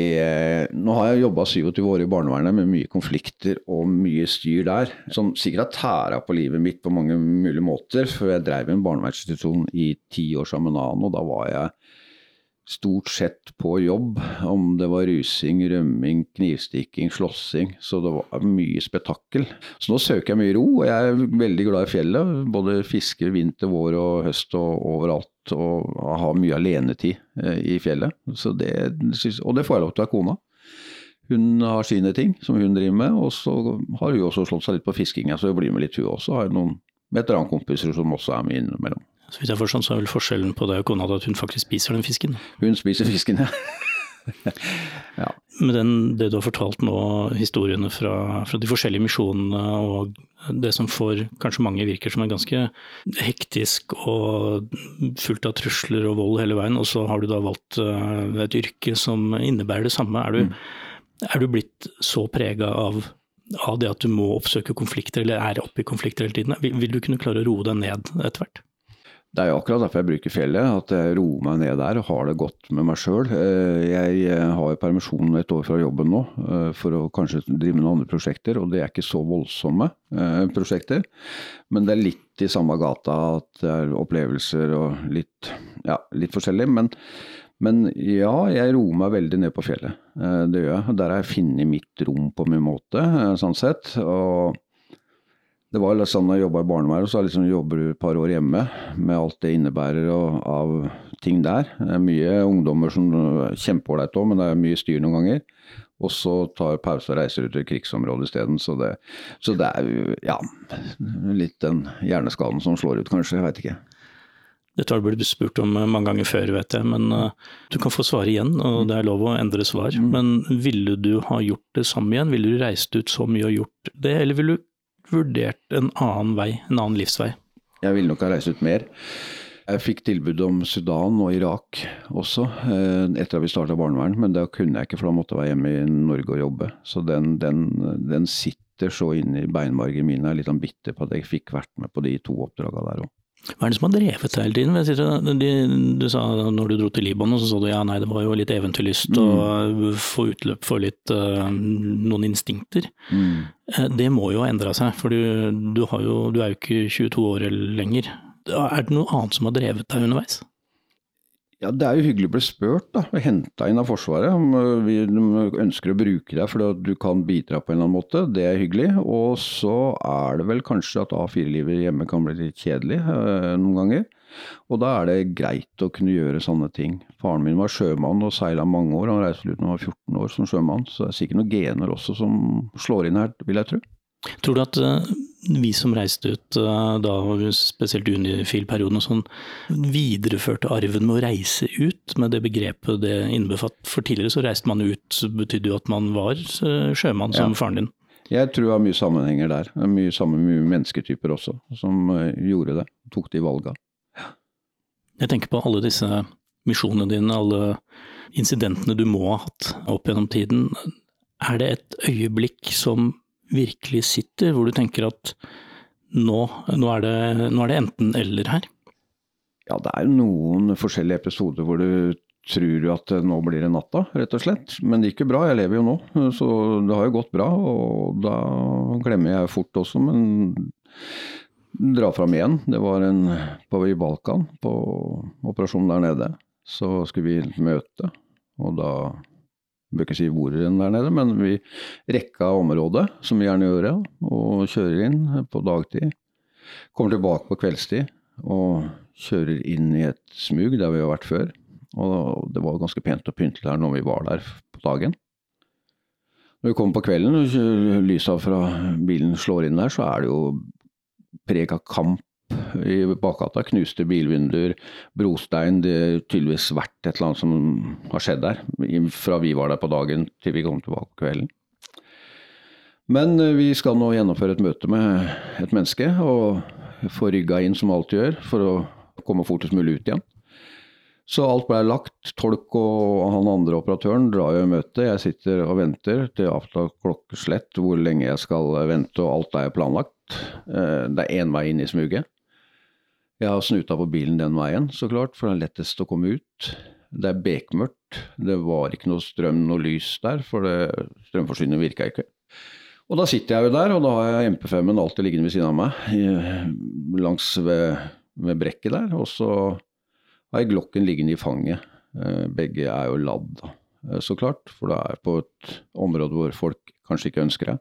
Nå har jeg jobba 27 år i barnevernet med mye konflikter og mye styr der, som sikkert har tæra på livet mitt på mange mulige måter. For jeg drev en barnevernsinstitusjon i ti år sammen med en annen, og da var jeg stort sett på jobb, om det var rusing, rømming, knivstikking, slåssing. Så det var mye spetakkel. Så nå søker jeg mye ro, og jeg er veldig glad i fjellet. Både fiske vinter, vår og høst og overalt. Og har mye alenetid eh, i fjellet. Det, og det får jeg lov til av kona. Hun har sine ting som hun driver med, og så har hun også slått seg litt på fiskinga, så hun blir med litt hun også. Har noen veterankompiser som også er med innimellom. Så vidt jeg forstår, så er vel forskjellen på deg og kona at hun faktisk spiser den fisken? Hun spiser fisken, ja. *laughs* ja. Med den, det du har fortalt nå, historiene fra, fra, de forskjellige misjonene og det som for kanskje mange virker som er ganske hektisk og fullt av trusler og vold hele veien, og så har du da valgt eh, et yrke som innebærer det samme. Er du, mm. er du blitt så prega av av det at du må oppsøke konflikter, eller er oppe i konflikter hele tiden. Vil, vil du kunne klare å roe deg ned etter hvert? Det er jo akkurat derfor jeg bruker fjellet, at jeg roer meg ned der og har det godt med meg sjøl. Eh, jeg eh, har jo permisjon et år fra jobben nå eh, for å kanskje drive med noen andre prosjekter, og det er ikke så voldsomme prosjekter. Men det er litt i samme gata at det er opplevelser og litt, ja, litt forskjellig. Men, men, ja, jeg roer meg veldig ned på fjellet. Det gjør jeg. Der har jeg funnet mitt rom på min måte, sånn sett. og det var litt sånn da jeg jobba i barnevernet, så liksom jobber du et par år hjemme med alt det innebærer og, av ting der. Det er mye ungdommer som er kjempeålreit òg, men det er mye styr noen ganger. Og så tar pause og reiser ut til krigsområdet isteden. Så, det, så det er ja, litt den hjerneskaden som slår ut, kanskje. Jeg veit ikke. Dette har du spurt om mange ganger før, vet jeg, men uh, du kan få svare igjen, og det er lov å endre svar. Mm. Men ville du ha gjort det samme igjen? Ville du reist ut så mye og gjort det, eller ville du vurdert en annen vei, en annen livsvei? Jeg ville nok ha reist ut mer. Jeg fikk tilbud om Sudan og Irak også, eh, etter at vi starta barnevern, men da kunne jeg ikke, for da måtte jeg være hjemme i Norge og jobbe. Så den, den, den sitter så inne i beinmargen min. Jeg er litt sånn bitter på at jeg fikk vært med på de to oppdraga der òg. Hva er det som har drevet deg hele tiden? Du, du sa når du dro til Libanon, så sa du ja nei, det var jo litt eventyrlyst mm. få utløp for litt uh, noen instinkter. Mm. Eh, det må jo ha endra seg, for du, du, jo, du, er jo ikke 22 år lenger. Er det noe annet som har drevet deg underveis? Ja, Det er jo hyggelig å bli spurt da, og henta inn av Forsvaret om vi ønsker å bruke deg for at du kan bidra på en eller annen måte. Det er hyggelig. Og så er det vel kanskje at A4-livet hjemme kan bli litt kjedelig øh, noen ganger. Og da er det greit å kunne gjøre sånne ting. Faren min var sjømann og seila mange år. Han reiste ut da han var 14 år som sjømann, så det er sikkert noen gener også som slår inn her, vil jeg tro. Tror du at uh, vi som reiste ut uh, da, spesielt Unifil-perioden og sånn, videreførte arven med å reise ut, med det begrepet det innbefatt? For tidligere så reiste man ut, betydde jo at man var uh, sjømann som ja. faren din. Jeg tror det var mye sammenhenger der. Mye sammen med mennesketyper også, som gjorde det. Tok de valga. Jeg tenker på alle disse misjonene dine, alle incidentene du må ha hatt opp gjennom tiden. Er det et øyeblikk som virkelig sitter, hvor du tenker at nå, nå, er, det, nå er det enten-eller her? Ja, det er noen forskjellige episoder hvor du tror at nå blir det natta, rett og slett. Men det gikk jo bra, jeg lever jo nå. Så det har jo gått bra. Og da glemmer jeg fort også, men dra fram igjen. Det var en på i Balkan, på operasjonen der nede. Så skulle vi møte, og da bør ikke si hvor der nede, men vi rekka området, som vi gjerne gjør, og kjører inn på dagtid. Kommer tilbake på kveldstid og kjører inn i et smug der vi har vært før. Og det var ganske pent og pyntelig her når vi var der på dagen. Når vi kommer på kvelden og lysa fra bilen slår inn der, så er det jo preg av kamp i bakgata. Knuste bilvinduer, brostein. Det har tydeligvis vært et eller annet som har skjedd der. Fra vi var der på dagen til vi kom tilbake kvelden. Men eh, vi skal nå gjennomføre et møte med et menneske, og få rygga inn som alt gjør, for å komme fortest mulig ut igjen. Så alt blei lagt. Tolk og han andre operatøren drar jo i møte. Jeg sitter og venter til avtalt klokkeslett hvor lenge jeg skal vente, og alt er planlagt. eh, det er én vei inn i smuget. Jeg har snuta på bilen den veien, så klart, for det er lettest å komme ut. Det er bekmørkt. Det var ikke noe strøm, noe lys der, for strømforsyningen virka ikke. Og da sitter jeg jo der, og da har jeg MP5-en alltid liggende ved siden av meg, langs ved, ved brekket der. Og så har jeg Glokken liggende i fanget. Eh, begge er jo ladd, eh, så klart, for det er på et område hvor folk kanskje ikke ønsker det.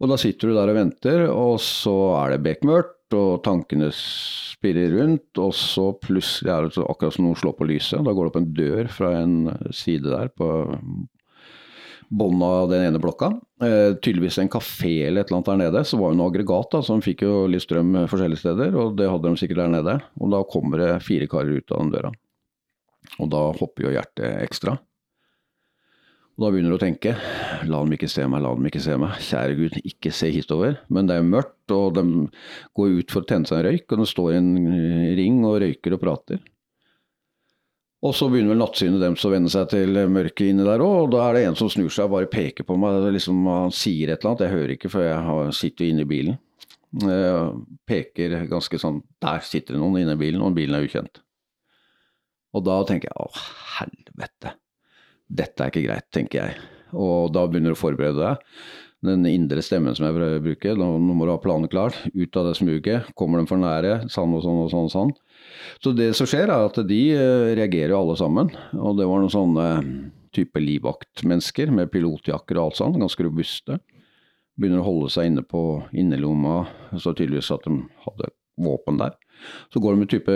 Og da sitter du der og venter, og så er det bekmørkt, og tankene spirrer rundt, og så plutselig er det akkurat som noen slår på lyset. Da går det opp en dør fra en side der på bånn av den ene blokka. Eh, tydeligvis en kafé eller et eller annet der nede. Så var det noe aggregat da, som fikk jo litt strøm forskjellige steder, og det hadde de sikkert der nede. Og da kommer det fire karer ut av den døra. Og da hopper jo hjertet ekstra. Og da begynner du å tenke la dem ikke se meg, la dem ikke se meg. Kjære Gud, ikke se hitover. Men det er mørkt, og de går ut for å tenne seg en røyk, og det står en ring og røyker og prater. Og så begynner vel nattsynet deres å venne seg til mørket inni der òg, og da er det en som snur seg og bare peker på meg. Liksom, han sier et eller annet, jeg hører ikke, for jeg sitter inne i bilen. Jeg peker ganske sånn Der sitter det noen inne i bilen, og bilen er ukjent. Og da tenker jeg å helvete dette er ikke greit, tenker jeg. Og da begynner du å forberede deg. Den indre stemmen som jeg bruker, nå må du ha planen klar. Ut av det smuget. Kommer de for nære, sånn og sånn og sånn og sånn. Så det som skjer, er at de reagerer jo alle sammen. Og det var noen sånne type livvaktmennesker med pilotjakker og alt sånt, ganske robuste. Begynner å holde seg inne på innerlomma, så tydeligvis at de hadde våpen der. Så går de med type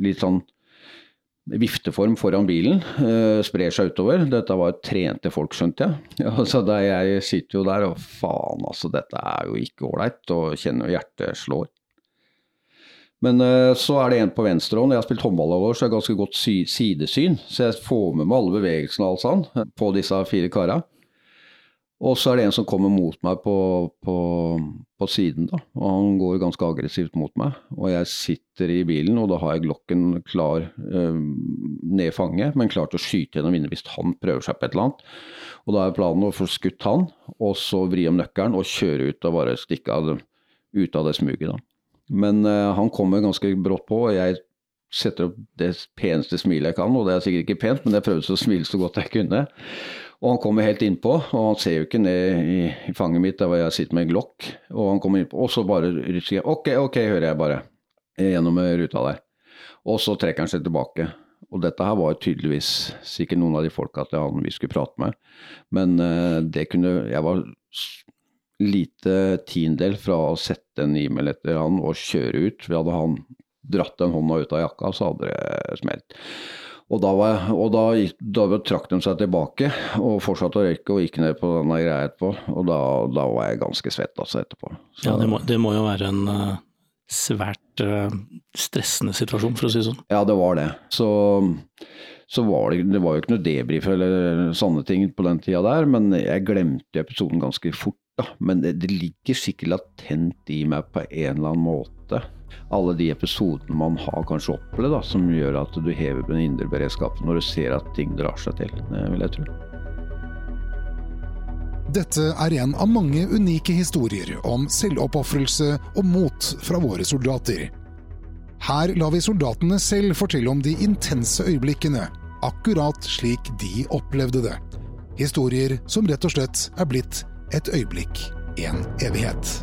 litt sånn vifteform foran bilen. Uh, sprer seg utover. Dette var trente folk, skjønte jeg. *laughs* Ja, så da jeg sitter jo der og faen, altså, dette er jo ikke ålreit, og kjenner jo hjertet slår. Men uh, så er det en på venstre hånd. Jeg har spilt håndball over så jeg har ganske godt sidesyn. Så jeg får med meg alle bevegelsene og alt sånn på disse fire kara. Og så er det en som kommer mot meg på, på, på, siden, da. Og han går ganske aggressivt mot meg. Og jeg sitter i bilen, og da har jeg Glokken klar eh, ned fanget, men klar til å skyte gjennom vinduet hvis han prøver seg på et eller annet. Og da er planen å få skutt han, og så vri om nøkkelen og kjøre ut og bare stikke av, ut av det smuget, da. Men eh, han kommer ganske brått på, og jeg setter opp det peneste smilet jeg kan, og det er sikkert ikke pent, men jeg prøvde å smile så godt jeg kunne. Og han kommer helt innpå, og han ser jo ikke ned i, i fanget mitt der hvor jeg sitter med en glokk. Og han kommer innpå, og så bare sier jeg ok, ok, hører jeg bare gjennom ruta der. Og så trekker han seg tilbake. Og dette her var jo tydeligvis sikkert noen av de folka til han vi skulle prate med. Men uh, det kunne Jeg var lite tiendedel fra å sette en e-mail etter han og kjøre ut. Vi hadde han dratt den hånda ut av jakka, så hadde det smelt. Og da, var, og da, da trakk de seg tilbake og fortsatte å røyke og gikk ned på denne greia etterpå. Og da, da var jeg ganske svett altså etterpå. Så, ja, det må, det må, jo være en uh, svært uh, stressende situasjon, for å si det sånn. Ja, det var det. Så, så var det, det var jo ikke noe debrief eller sånne ting på den tida der, men jeg glemte episoden ganske fort. Da. Men det, det ligger sikkert latent i meg på en eller annen måte alle de episodene man har kanskje opplevd, da, som gjør at du hever den indre beredskapen når du ser at ting drar seg til, vil jeg tro. Dette er en av mange unike historier om selvoppofrelse og mot fra våre soldater. Her lar vi soldatene selv fortelle om de intense øyeblikkene, akkurat slik de opplevde det. Historier som rett og slett er blitt et øyeblikk, en evighet.